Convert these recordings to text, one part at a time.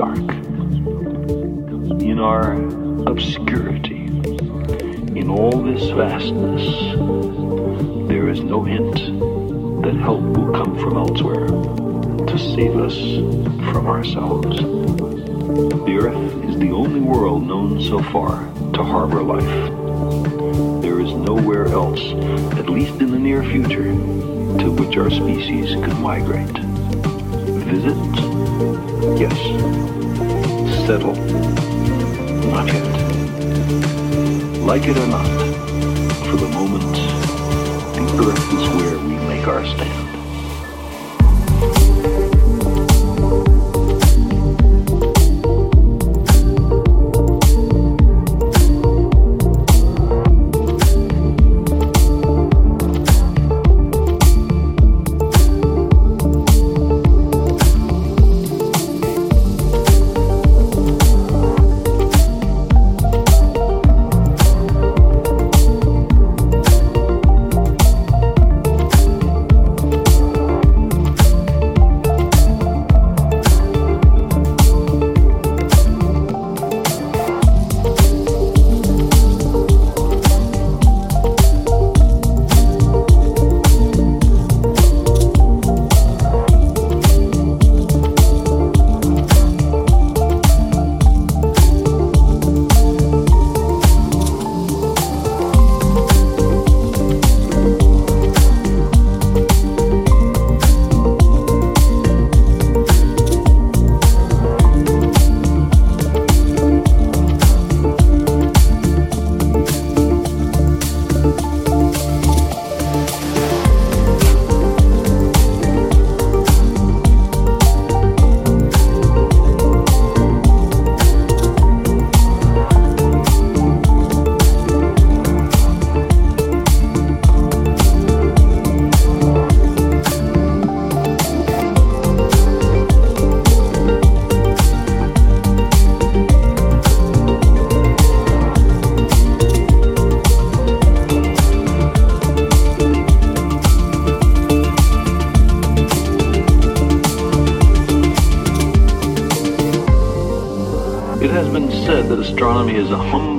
dark. In our obscurity, in all this vastness, there is no hint that help will come from elsewhere to save us from ourselves. The Earth is the only world known so far to harbor life. There is nowhere else, at least in the near future, to which our species could migrate. Visit? Yes. Settle? Not yet. Like it or not, for the moment, the Earth is where we make our stand. Astronomy is a humbling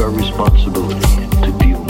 our responsibility to deal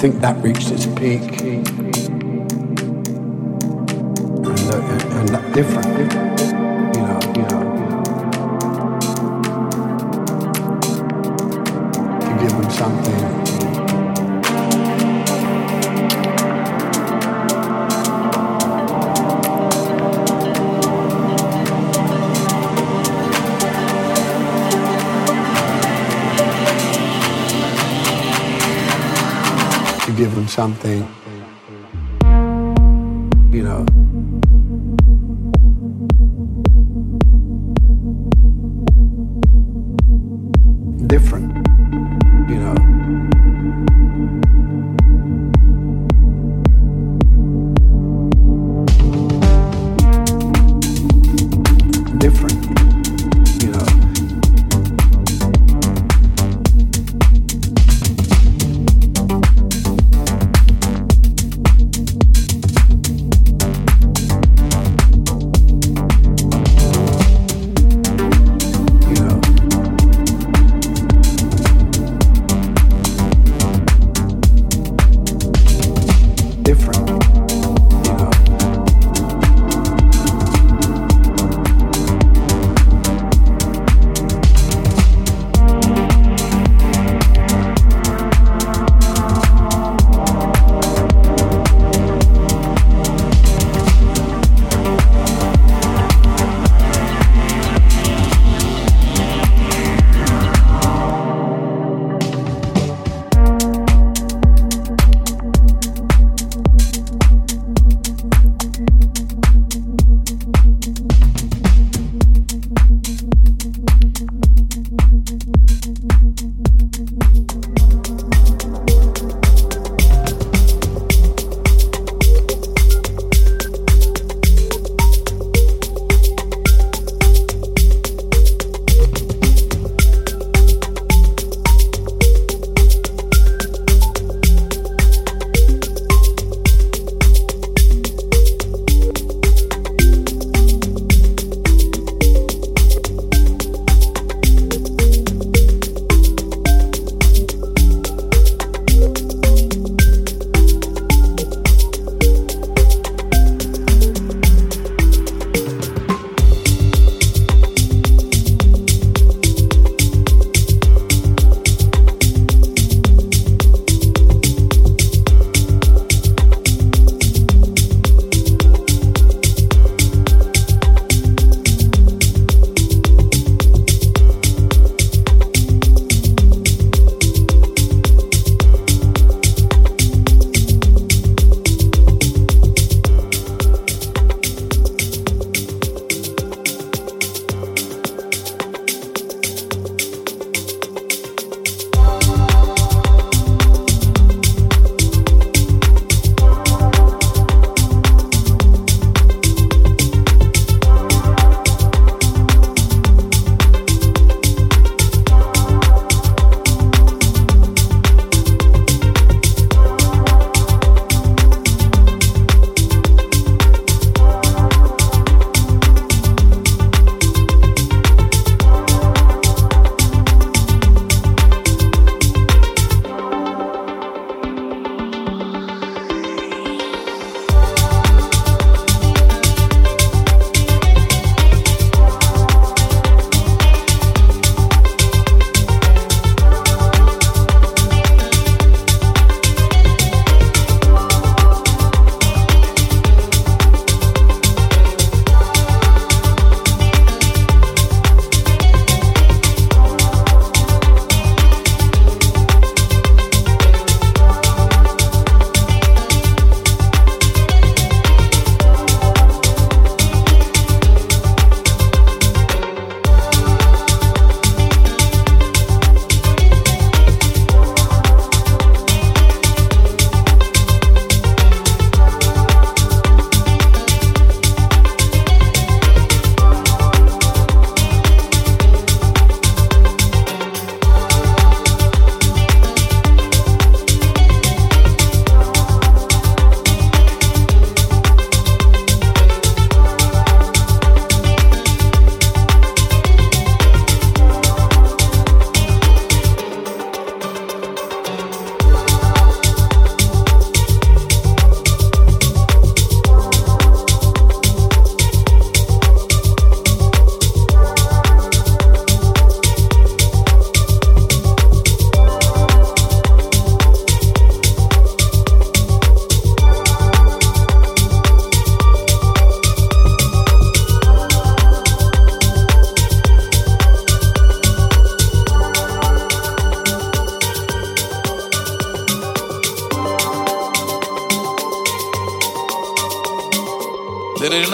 think that something,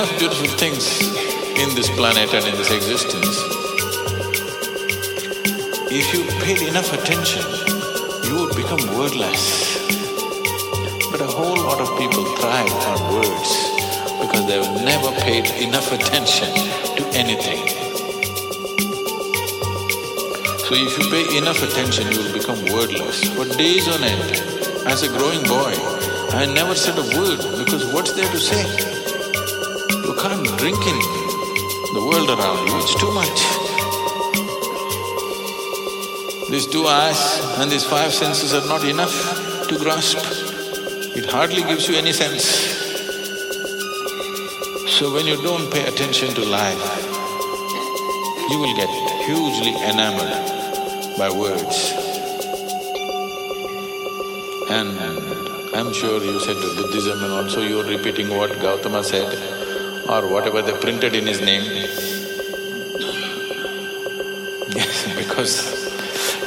Enough beautiful things in this planet and in this existence. If you paid enough attention, you would become wordless. But a whole lot of people thrive on words because they've never paid enough attention to anything. So if you pay enough attention, you will become wordless for days on end. As a growing boy, I never said a word because what's there to say? Can't drink in the world around you, it's too much. These two eyes and these five senses are not enough to grasp. It hardly gives you any sense. So when you don't pay attention to life, you will get hugely enamored by words. And I'm sure you said Buddhism and also you're repeating what Gautama said or whatever they printed in his name. Yes, because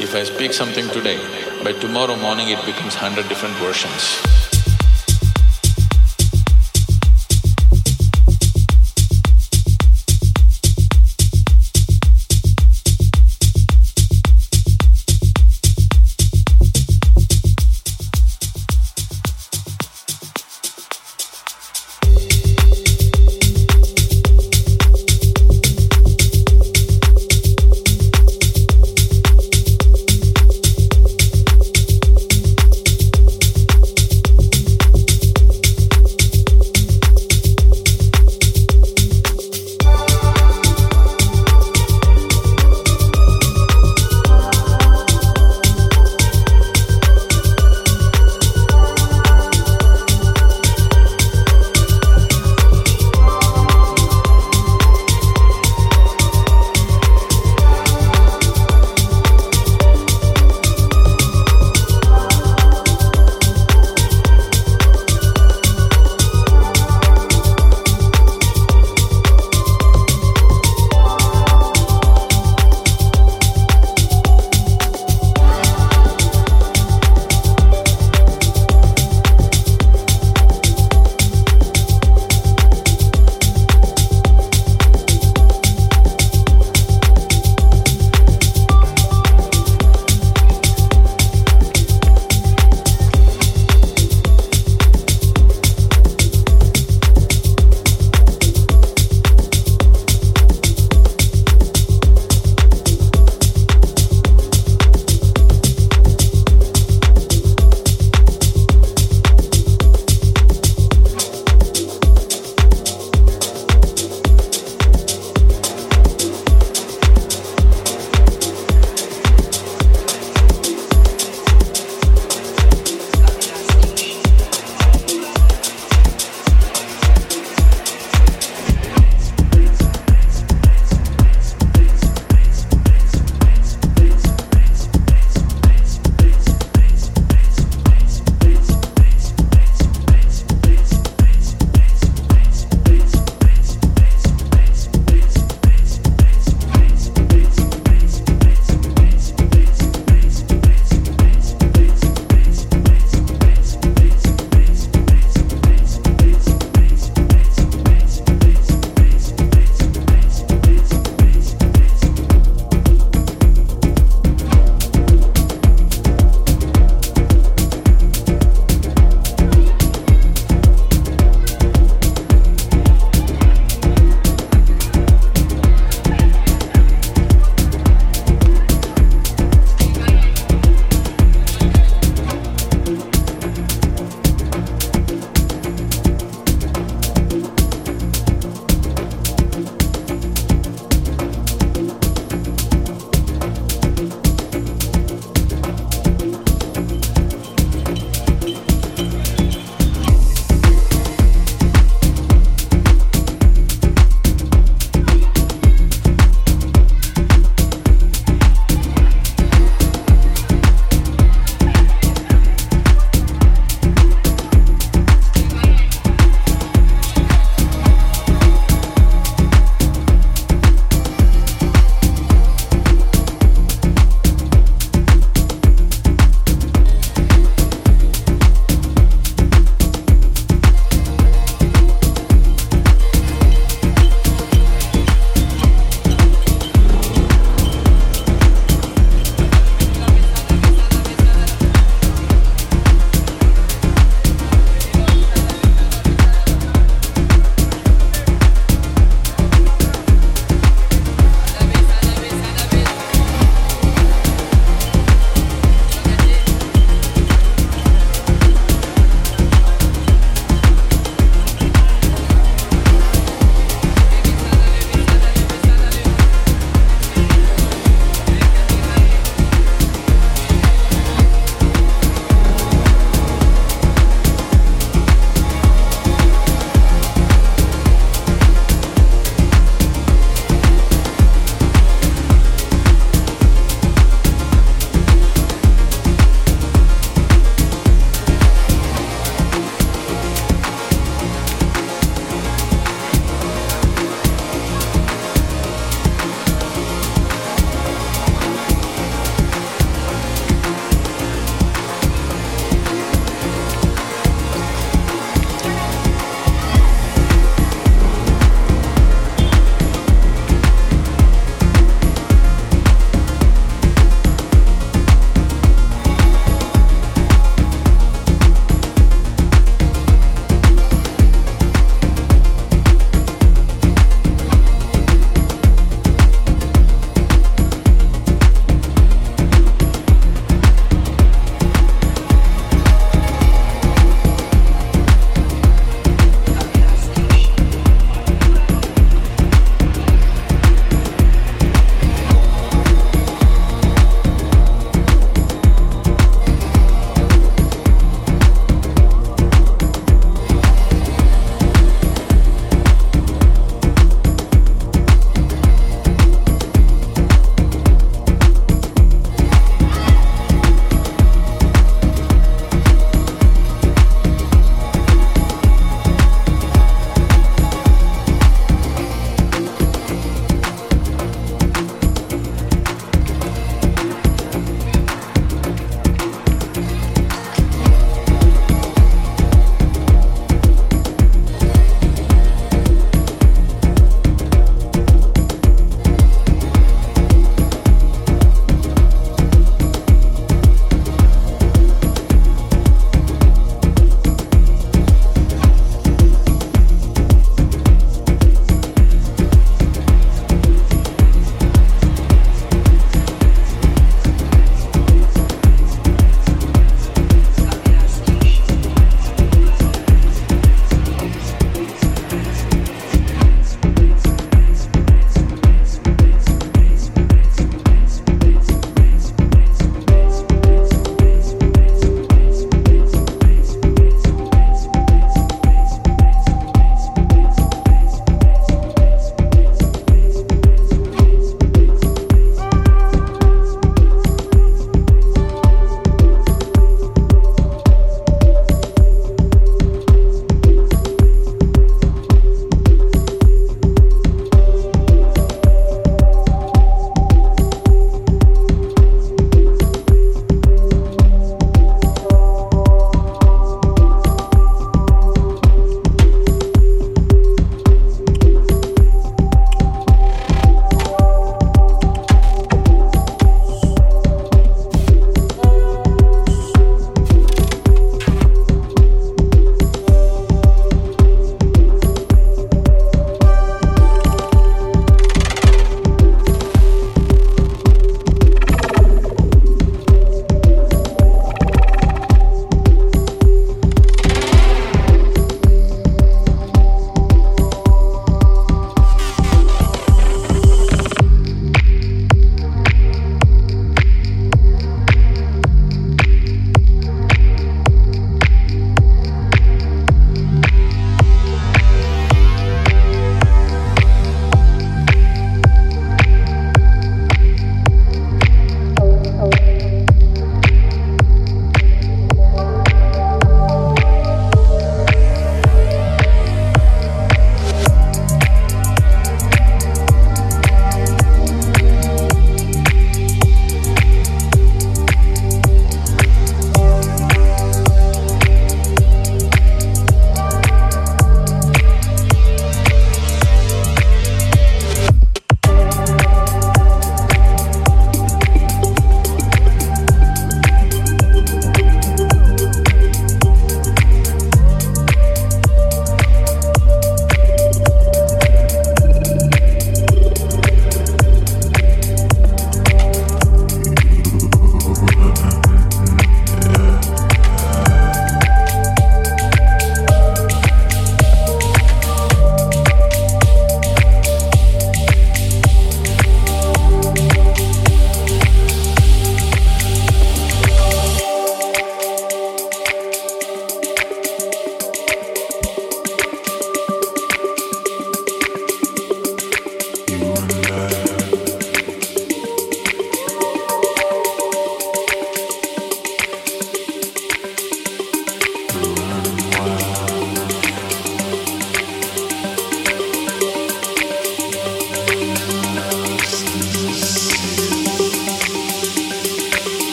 if I speak something today, by tomorrow morning it becomes hundred different versions.